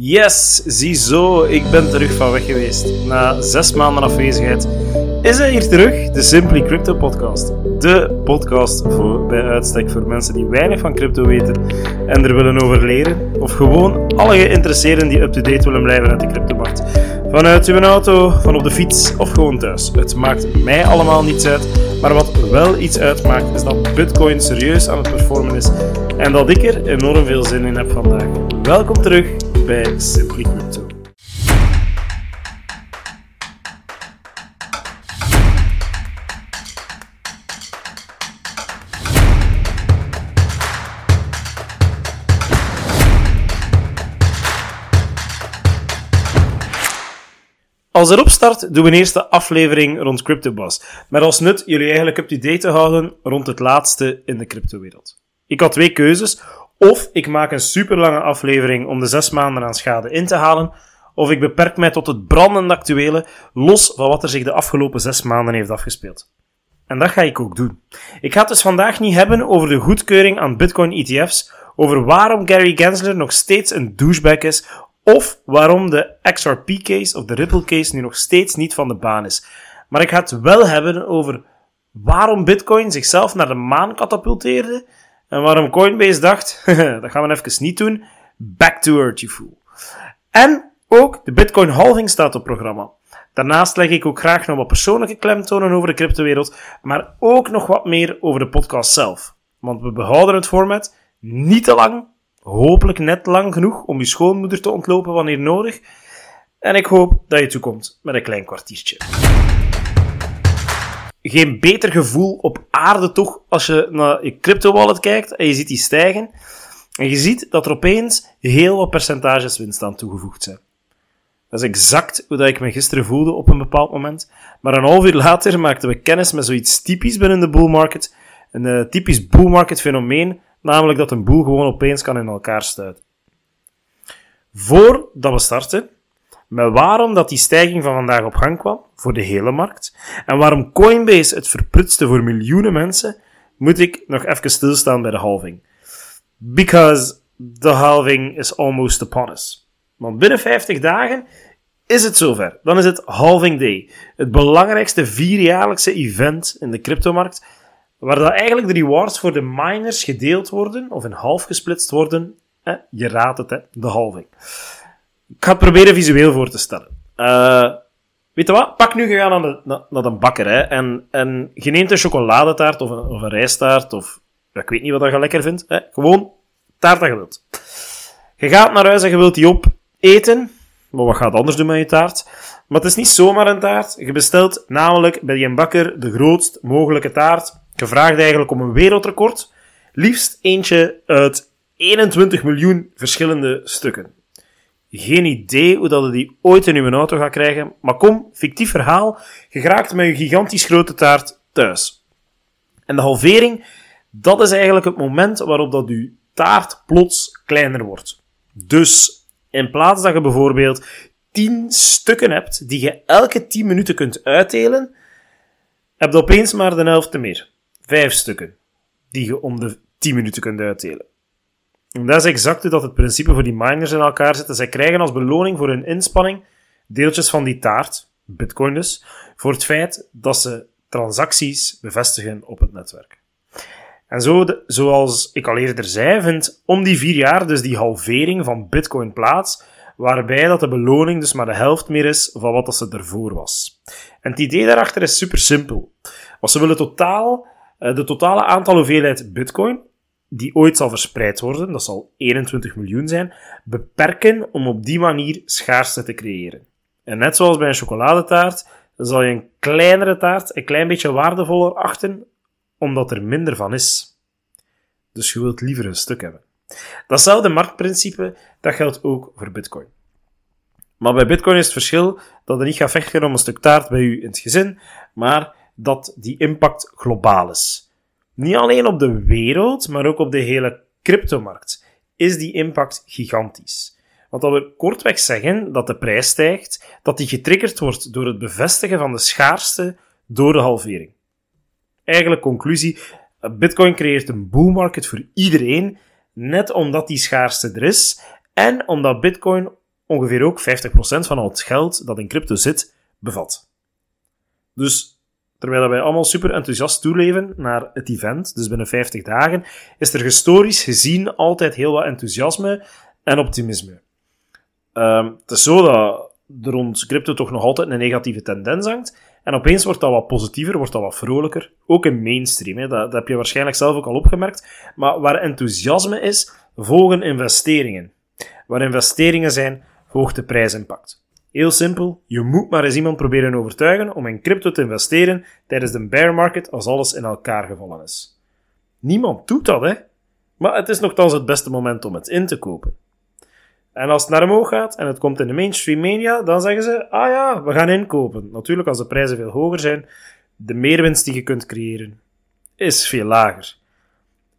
Yes, ziezo, ik ben terug van weg geweest. Na zes maanden afwezigheid is hij hier terug, de Simply Crypto Podcast. De podcast voor, bij uitstek voor mensen die weinig van crypto weten en er willen over leren. Of gewoon alle geïnteresseerden die up-to-date willen blijven uit de cryptomarkt. Vanuit uw auto, van op de fiets of gewoon thuis. Het maakt mij allemaal niets uit. Maar wat wel iets uitmaakt, is dat Bitcoin serieus aan het performen is en dat ik er enorm veel zin in heb vandaag. Welkom terug bij Simply Crypto. Als erop start, doen we een eerste aflevering rond CryptoBus. Met als nut jullie eigenlijk up-to-date te houden rond het laatste in de cryptowereld. Ik had twee keuzes. Of ik maak een super lange aflevering om de zes maanden aan schade in te halen. Of ik beperk mij tot het brandende actuele, los van wat er zich de afgelopen zes maanden heeft afgespeeld. En dat ga ik ook doen. Ik ga het dus vandaag niet hebben over de goedkeuring aan Bitcoin ETF's, over waarom Gary Gensler nog steeds een douchebag is, of waarom de XRP-case of de Ripple-case nu nog steeds niet van de baan is. Maar ik ga het wel hebben over waarom Bitcoin zichzelf naar de maan katapulteerde en waarom Coinbase dacht, dat gaan we even niet doen, back to earth you fool. En ook de Bitcoin halving staat op programma. Daarnaast leg ik ook graag nog wat persoonlijke klemtonen over de cryptowereld, maar ook nog wat meer over de podcast zelf. Want we behouden het format niet te lang, hopelijk net lang genoeg om je schoonmoeder te ontlopen wanneer nodig. En ik hoop dat je toekomt met een klein kwartiertje. Geen beter gevoel op aarde toch als je naar je crypto wallet kijkt en je ziet die stijgen. En je ziet dat er opeens heel wat percentages winst aan toegevoegd zijn. Dat is exact hoe dat ik me gisteren voelde op een bepaald moment. Maar een half uur later maakten we kennis met zoiets typisch binnen de bull market. Een uh, typisch bull market fenomeen, namelijk dat een boel gewoon opeens kan in elkaar stuiten. Voordat we starten, met waarom dat die stijging van vandaag op gang kwam, voor de hele markt, en waarom Coinbase het verprutste voor miljoenen mensen, moet ik nog even stilstaan bij de halving. Because the halving is almost upon us. Want binnen 50 dagen is het zover. Dan is het halving day. Het belangrijkste vierjaarlijkse event in de cryptomarkt, waar dat eigenlijk de rewards voor de miners gedeeld worden, of in half gesplitst worden. Je raadt het, hè, de halving. Ik ga het proberen visueel voor te stellen. Uh, weet je wat? Pak nu, gegaan naar, naar, een bakker, hè, en, en je neemt een chocoladetaart of een, of een rijstaart, of ik weet niet wat je lekker vindt. Hè. Gewoon taart dat je wilt. Je gaat naar huis en je wilt die opeten. Maar wat gaat anders doen met je taart? Maar het is niet zomaar een taart. Je bestelt namelijk bij die bakker de grootst mogelijke taart. Je vraagt eigenlijk om een wereldrecord. Liefst eentje uit 21 miljoen verschillende stukken. Geen idee hoe dat je die ooit in uw auto gaat krijgen. Maar kom, fictief verhaal. Je geraakt met je gigantisch grote taart thuis. En de halvering, dat is eigenlijk het moment waarop dat uw taart plots kleiner wordt. Dus in plaats dat je bijvoorbeeld 10 stukken hebt die je elke 10 minuten kunt uitdelen, heb je opeens maar de helft meer. 5 stukken die je om de 10 minuten kunt uitdelen. Dat is exact dat het principe voor die miners in elkaar zit. Zij krijgen als beloning voor hun inspanning deeltjes van die taart, bitcoin dus, voor het feit dat ze transacties bevestigen op het netwerk. En zo, zoals ik al eerder zei, vindt om die vier jaar dus die halvering van bitcoin plaats, waarbij dat de beloning dus maar de helft meer is van wat dat ze ervoor was. En het idee daarachter is super simpel. Want ze willen totaal, eh, de totale aantal hoeveelheid bitcoin die ooit zal verspreid worden, dat zal 21 miljoen zijn, beperken om op die manier schaarste te creëren. En net zoals bij een chocoladetaart, zal je een kleinere taart een klein beetje waardevoller achten, omdat er minder van is. Dus je wilt liever een stuk hebben. Datzelfde marktprincipe, dat geldt ook voor bitcoin. Maar bij bitcoin is het verschil dat er niet gaat vechten om een stuk taart bij u in het gezin, maar dat die impact globaal is. Niet alleen op de wereld, maar ook op de hele cryptomarkt is die impact gigantisch. Want dat wil kortweg zeggen dat de prijs stijgt, dat die getriggerd wordt door het bevestigen van de schaarste door de halvering. Eigenlijk conclusie, Bitcoin creëert een bull market voor iedereen, net omdat die schaarste er is en omdat Bitcoin ongeveer ook 50% van al het geld dat in crypto zit, bevat. Dus terwijl wij allemaal super enthousiast toeleven naar het event, dus binnen 50 dagen, is er historisch gezien altijd heel wat enthousiasme en optimisme. Um, het is zo dat er rond crypto toch nog altijd een negatieve tendens hangt. En opeens wordt dat wat positiever, wordt dat wat vrolijker. Ook in mainstream, hè. Dat, dat heb je waarschijnlijk zelf ook al opgemerkt. Maar waar enthousiasme is, volgen investeringen. Waar investeringen zijn, volgt de prijsimpact. Heel simpel, je moet maar eens iemand proberen overtuigen om in crypto te investeren tijdens de bear market als alles in elkaar gevallen is. Niemand doet dat, hè? Maar het is nogthans het beste moment om het in te kopen. En als het naar omhoog gaat en het komt in de mainstream media, dan zeggen ze: ah ja, we gaan inkopen. Natuurlijk, als de prijzen veel hoger zijn, de meerwinst die je kunt creëren is veel lager.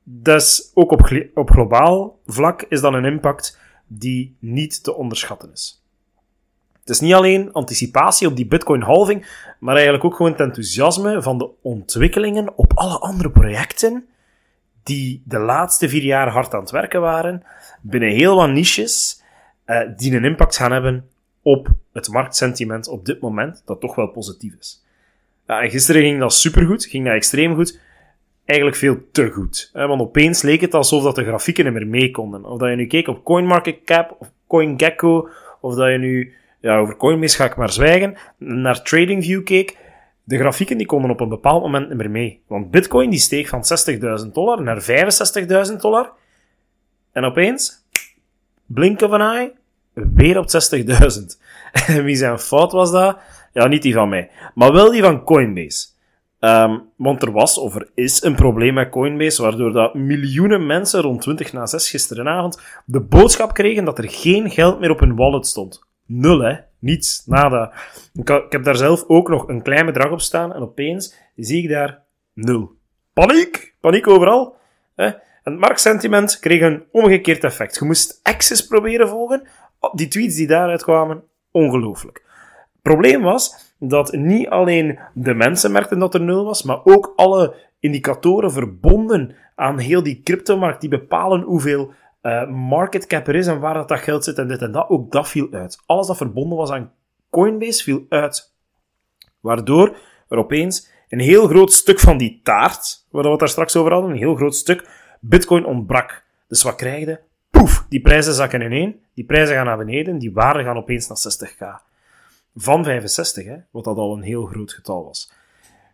Dus ook op, op globaal vlak is dan een impact die niet te onderschatten is. Het is niet alleen anticipatie op die Bitcoin-halving, maar eigenlijk ook gewoon het enthousiasme van de ontwikkelingen op alle andere projecten die de laatste vier jaar hard aan het werken waren, binnen heel wat niches, uh, die een impact gaan hebben op het marktsentiment op dit moment, dat toch wel positief is. Ja, en gisteren ging dat supergoed, ging dat extreem goed. Eigenlijk veel te goed. Hè, want opeens leek het alsof dat de grafieken niet meer mee konden. Of dat je nu keek op CoinMarketCap of CoinGecko, of dat je nu, ja, over Coinbase ga ik maar zwijgen, naar TradingView keek, de grafieken die konden op een bepaald moment niet meer mee. Want Bitcoin die steeg van 60.000 dollar naar 65.000 dollar. En opeens, blink of an eye, weer op 60.000. En wie zijn fout was dat? Ja, niet die van mij. Maar wel die van Coinbase. Um, want er was, of er is, een probleem met Coinbase, waardoor dat miljoenen mensen rond 20 na 6 gisterenavond de boodschap kregen dat er geen geld meer op hun wallet stond. Nul, hè. Niets, nada. Ik, heb daar zelf ook nog een klein bedrag op staan en opeens zie ik daar nul. Paniek! Paniek overal. Hè? En het marktsentiment kreeg een omgekeerd effect. Je moest Access proberen volgen. Oh, die tweets die daaruit kwamen, ongelooflijk. Het probleem was dat niet alleen de mensen merkten dat er nul was, maar ook alle indicatoren verbonden aan heel die cryptomarkt die bepalen hoeveel uh, market cap er is en waar dat, dat geld zit en dit en dat, ook dat viel uit. Alles dat verbonden was aan Coinbase viel uit. Waardoor er opeens een heel groot stuk van die taart, waar we het daar straks over hadden, een heel groot stuk, Bitcoin ontbrak. Dus wat krijg je? Poef, die prijzen zakken ineen, die prijzen gaan naar beneden, die waarden gaan opeens naar 60k. Van 65, hè, wat dat al een heel groot getal was.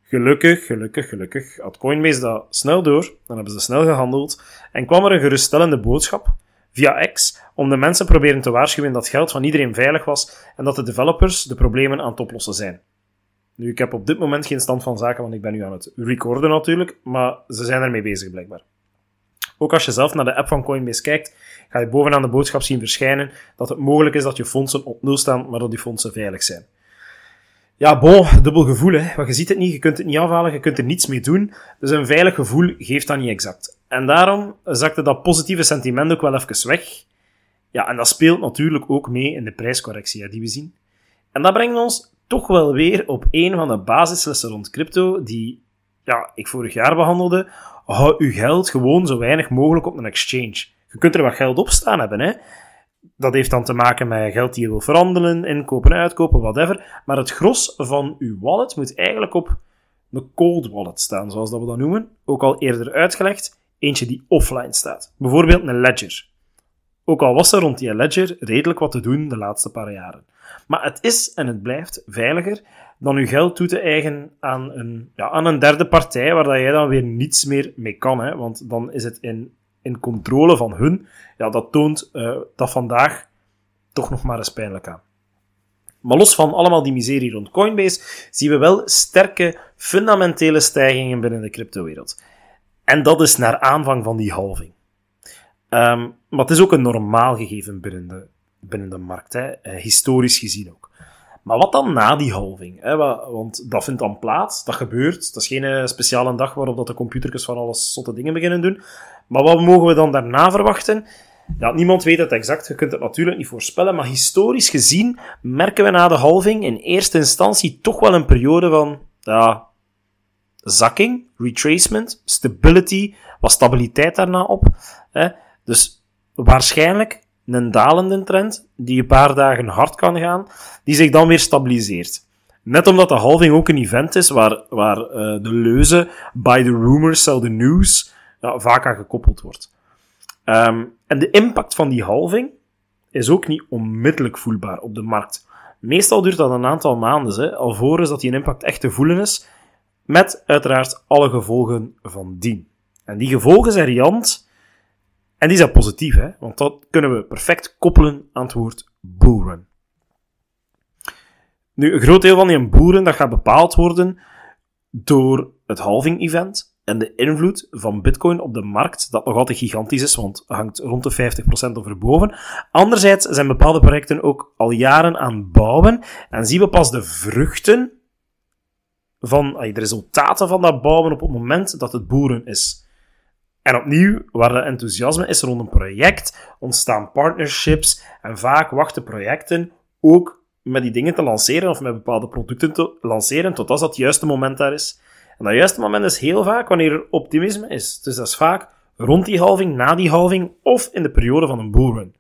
Gelukkig, gelukkig, gelukkig had Coinbase dat snel door, dan hebben ze snel gehandeld en kwam er een geruststellende boodschap via X om de mensen proberen te waarschuwen dat geld van iedereen veilig was en dat de developers de problemen aan het oplossen zijn. Nu, ik heb op dit moment geen stand van zaken, want ik ben nu aan het recorden natuurlijk, maar ze zijn ermee bezig blijkbaar. Ook als je zelf naar de app van Coinbase kijkt, ga je bovenaan de boodschap zien verschijnen dat het mogelijk is dat je fondsen op nul staan, maar dat die fondsen veilig zijn. Ja, bon, dubbel gevoel, hè. Want je ziet het niet, je kunt het niet afhalen, je kunt er niets mee doen. Dus een veilig gevoel geeft dat niet exact. En daarom zakte dat positieve sentiment ook wel even weg. Ja, en dat speelt natuurlijk ook mee in de prijscorrectie die we zien. En dat brengt ons toch wel weer op een van de basislessen rond crypto, die ja, ik vorig jaar behandelde. Hou uw geld gewoon zo weinig mogelijk op een exchange. Je kunt er wat geld op staan hebben, hè dat heeft dan te maken met geld die je wil veranderen, inkopen, uitkopen, whatever. Maar het gros van uw wallet moet eigenlijk op een cold wallet staan, zoals dat we dat noemen. Ook al eerder uitgelegd, eentje die offline staat. Bijvoorbeeld een ledger. Ook al was er rond die ledger redelijk wat te doen de laatste paar jaren. Maar het is en het blijft veiliger dan uw geld toe te eigenen aan een, ja, aan een derde partij, waar dat jij dan weer niets meer mee kan. Hè? Want dan is het in in controle van hun, ja, dat toont uh, dat vandaag toch nog maar eens pijnlijk aan. Maar los van allemaal die miserie rond Coinbase, zien we wel sterke fundamentele stijgingen binnen de cryptowereld. En dat is naar aanvang van die halving. Um, maar het is ook een normaal gegeven binnen de, binnen de markt, hè, uh, historisch gezien ook. Maar wat dan na die halving? Hè? Want dat vindt dan plaats, dat gebeurt. Dat is geen uh, speciale dag waarop dat de computertjes van alles zotte dingen beginnen doen. Maar wat mogen we dan daarna verwachten? Ja, niemand weet het exact, je kunt het natuurlijk niet voorspellen, maar historisch gezien merken we na de halving in eerste instantie toch wel een periode van ja, zakking, retracement, stability, wat stabiliteit daarna op. Hè? Dus waarschijnlijk een dalende trend, die een paar dagen hard kan gaan, die zich dan weer stabiliseert. Net omdat de halving ook een event is waar, waar uh, de leuze by the rumors, sell the news vaak aan gekoppeld wordt. Um, en de impact van die halving is ook niet onmiddellijk voelbaar op de markt. Meestal duurt dat een aantal maanden, hè, alvorens dat die impact echt te voelen is, met uiteraard alle gevolgen van dien. En die gevolgen zijn riant, en die zijn positief, hè, want dat kunnen we perfect koppelen aan het woord boeren. Nu, een groot deel van die boeren dat gaat bepaald worden door het halving-event en de invloed van Bitcoin op de markt, dat nog altijd gigantisch is, want hangt rond de 50% over boven. Anderzijds zijn bepaalde projecten ook al jaren aan het bouwen en zien we pas de vruchten van de resultaten van dat bouwen op het moment dat het boeren is. En opnieuw, waar enthousiasme is rond een project, ontstaan partnerships en vaak wachten projecten ook met die dingen te lanceren of met bepaalde producten te lanceren totdat dat juiste moment daar is. En dat juiste moment is heel vaak wanneer er optimisme is. Dus dat is vaak rond die halving, na die halving of in de periode van een bullrun.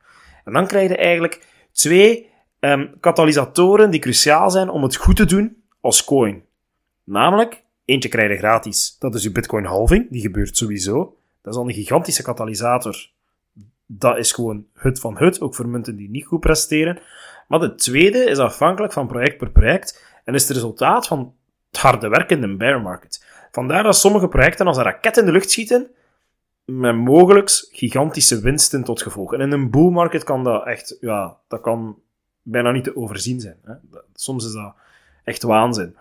En dan krijg je eigenlijk twee um, katalysatoren die cruciaal zijn om het goed te doen als coin. Namelijk, eentje krijg je gratis. Dat is je Bitcoin halving, die gebeurt sowieso. Dat is al een gigantische katalysator. Dat is gewoon hut van hut, ook voor munten die niet goed presteren. Maar de tweede is afhankelijk van project per project en is het resultaat van het harde werken in de bear market. Vandaar dat sommige projecten als een raket in de lucht schieten, met mogelijk gigantische winsten tot gevolg. En in een bull market kan dat echt, ja, dat kan bijna niet te overzien zijn. Hè? Soms is dat echt waanzin.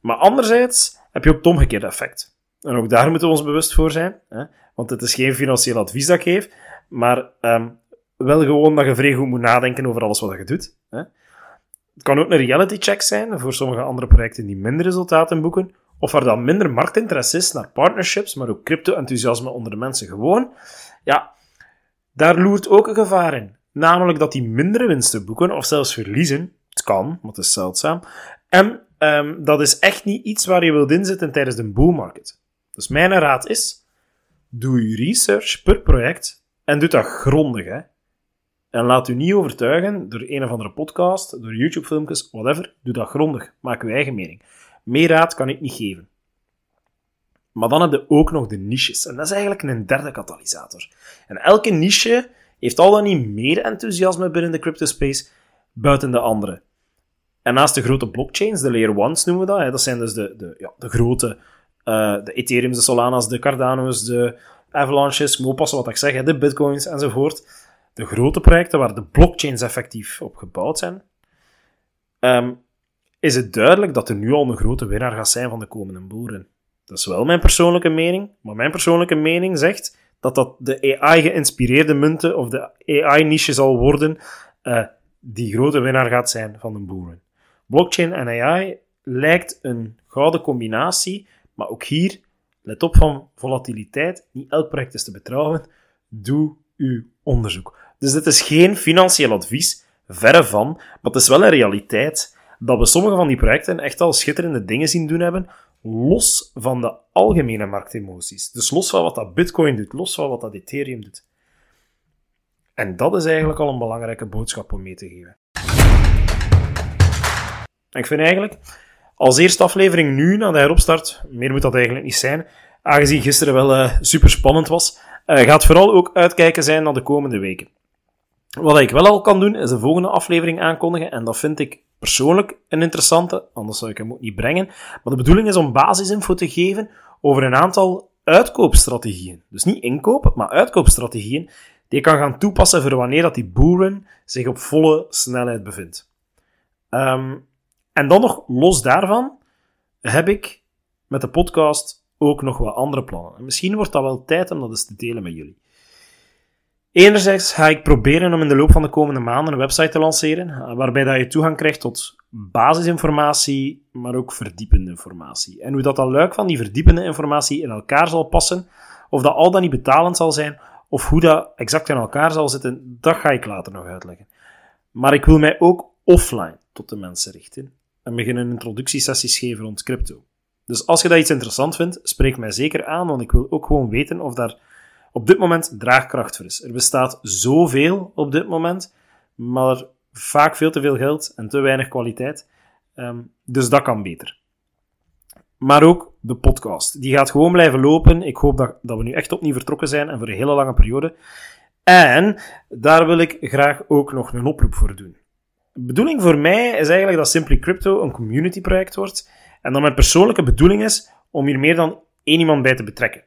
Maar anderzijds heb je ook het omgekeerde effect. En ook daar moeten we ons bewust voor zijn. Hè? Want het is geen financieel advies dat ik geef, maar um, wel gewoon dat je vrij goed moet nadenken over alles wat je doet. Hè? Het kan ook een reality check zijn voor sommige andere projecten die minder resultaten boeken, of waar dan minder marktinteresse is naar partnerships, maar ook crypto-enthousiasme onder de mensen gewoon. Ja, daar loert ook een gevaar in. Namelijk dat die mindere winsten boeken, of zelfs verliezen. Het kan, maar het is zeldzaam. En um, dat is echt niet iets waar je wilt inzetten tijdens de bull market. Dus mijn raad is, doe je research per project en doe dat grondig. Hè. En laat u niet overtuigen door een of andere podcast, door YouTube-filmpjes, whatever. Doe dat grondig. Maak uw eigen mening. Meer raad kan ik niet geven. Maar dan heb je ook nog de niches. En dat is eigenlijk een derde katalysator. En elke niche heeft al dan niet meer enthousiasme binnen de cryptospace buiten de andere. En naast de grote blockchains, de layer ones noemen we dat, hè, dat zijn dus de, de, ja, de grote, de Ethereums, de Solana's, de Cardano's, de Avalanches, ik moet oppassen wat ik zeg, de Bitcoins enzovoort de grote projecten waar de blockchains effectief op gebouwd zijn, um, is het duidelijk dat er nu al een grote winnaar gaat zijn van de komende boeren. Dat is wel mijn persoonlijke mening, maar mijn persoonlijke mening zegt dat dat de AI-geïnspireerde munten of de AI-niche zal worden uh, die grote winnaar gaat zijn van de boeren. Blockchain en AI lijkt een gouden combinatie, maar ook hier, let op van volatiliteit, niet elk project is te betrouwen. Doe uw onderzoek. Dus dit is geen financieel advies, verre van, maar het is wel een realiteit dat we sommige van die projecten echt al schitterende dingen zien doen hebben, los van de algemene marktemoties. Dus los van wat dat Bitcoin doet, los van wat dat Ethereum doet. En dat is eigenlijk al een belangrijke boodschap om mee te geven. ik vind eigenlijk, als eerste aflevering nu, na de heropstart, meer moet dat eigenlijk niet zijn, aangezien gisteren wel uh, super spannend was, uh, gaat vooral ook uitkijken zijn naar de komende weken. Wat ik wel al kan doen, is de volgende aflevering aankondigen. En dat vind ik persoonlijk een interessante, anders zou ik hem ook niet brengen. Maar de bedoeling is om basisinfo te geven over een aantal uitkoopstrategieën. Dus niet inkopen, maar uitkoopstrategieën die je kan gaan toepassen voor wanneer dat die boeren zich op volle snelheid bevindt. Um, en dan nog los daarvan heb ik met de podcast ook nog wat andere plannen. En misschien wordt dat wel tijd om dat eens te delen met jullie. Enerzijds ga ik proberen om in de loop van de komende maanden een website te lanceren, waarbij dat je toegang krijgt tot basisinformatie, maar ook verdiepende informatie. En hoe dat dan luik van die verdiepende informatie in elkaar zal passen, of dat al dan niet betalend zal zijn, of hoe dat exact in elkaar zal zitten, dat ga ik later nog uitleggen. Maar ik wil mij ook offline tot de mensen richten en beginnen introductiesessies geven rond crypto. Dus als je dat iets interessant vindt, spreek mij zeker aan, want ik wil ook gewoon weten of daar op dit moment draagkracht voor is. Er bestaat zoveel op dit moment, maar vaak veel te veel geld en te weinig kwaliteit. Ehm, dus dat kan beter. Maar ook de podcast. Die gaat gewoon blijven lopen. Ik hoop dat, dat we nu echt opnieuw vertrokken zijn en voor een hele lange periode. En daar wil ik graag ook nog een oproep voor doen. De bedoeling voor mij is eigenlijk dat Simply Crypto een community project wordt. En dat mijn persoonlijke bedoeling is om hier meer dan één iemand bij te betrekken.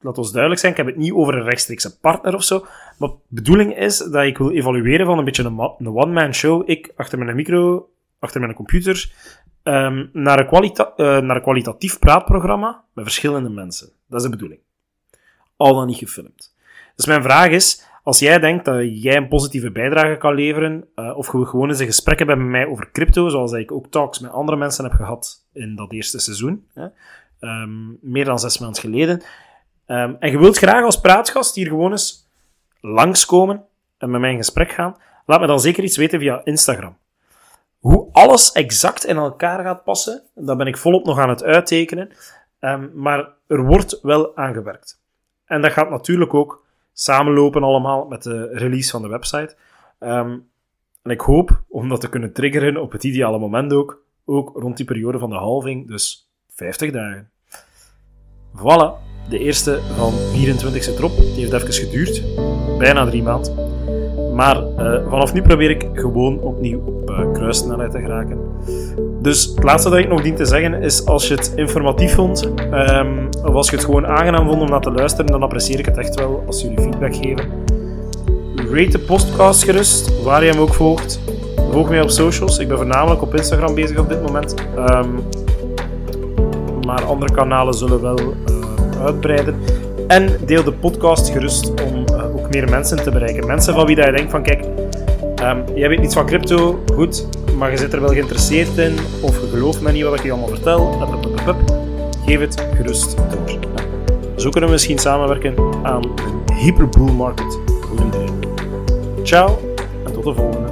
Laat ons duidelijk zijn, ik heb het niet over een rechtstreekse partner of zo. Maar de bedoeling is dat ik wil evalueren van een beetje een, one-man show. Ik achter mijn micro, achter mijn computer, um, naar, een uh, naar een kwalitatief praatprogramma met verschillende mensen. Dat is de bedoeling. Al dan niet gefilmd. Dus mijn vraag is, als jij denkt dat jij een positieve bijdrage kan leveren, uh, of gewoon eens een gesprek hebben met mij over crypto, zoals ik ook talks met andere mensen heb gehad in dat eerste seizoen, hè, um, meer dan zes maanden geleden, um, en je wilt graag als praatgast hier gewoon eens langskomen en met mij in gesprek gaan, laat me dan zeker iets weten via Instagram. Hoe alles exact in elkaar gaat passen, dat ben ik volop nog aan het uittekenen, um, maar er wordt wel aangewerkt. En dat gaat natuurlijk ook samenlopen allemaal met de release van de website. Um, en ik hoop om dat te kunnen triggeren op het ideale moment ook, ook rond die periode van de halving, dus 50 dagen. Voilà, de eerste van 24 zit erop. Die heeft even geduurd, bijna drie maanden. Maar uh, vanaf nu probeer ik gewoon opnieuw op uh, kruissnelheid te geraken. Dus het laatste dat ik nog dien te zeggen is: als je het informatief vond, um, of als je het gewoon aangenaam vond om naar te luisteren, dan apprecieer ik het echt wel als jullie feedback geven. Rate de podcast gerust, waar je hem ook volgt. Volg mij op socials. Ik ben voornamelijk op Instagram bezig op dit moment. Um, maar andere kanalen zullen wel uh, uitbreiden. En deel de podcast gerust om uh, ook meer mensen te bereiken. Mensen van wie dat je denkt van kijk, um, jij weet niets van crypto, goed, maar je zit er wel geïnteresseerd in, of je gelooft me niet wat ik je allemaal vertel, geef het gerust door. Zo kunnen we misschien samenwerken aan een hyperbull market voor. Ciao en tot de volgende.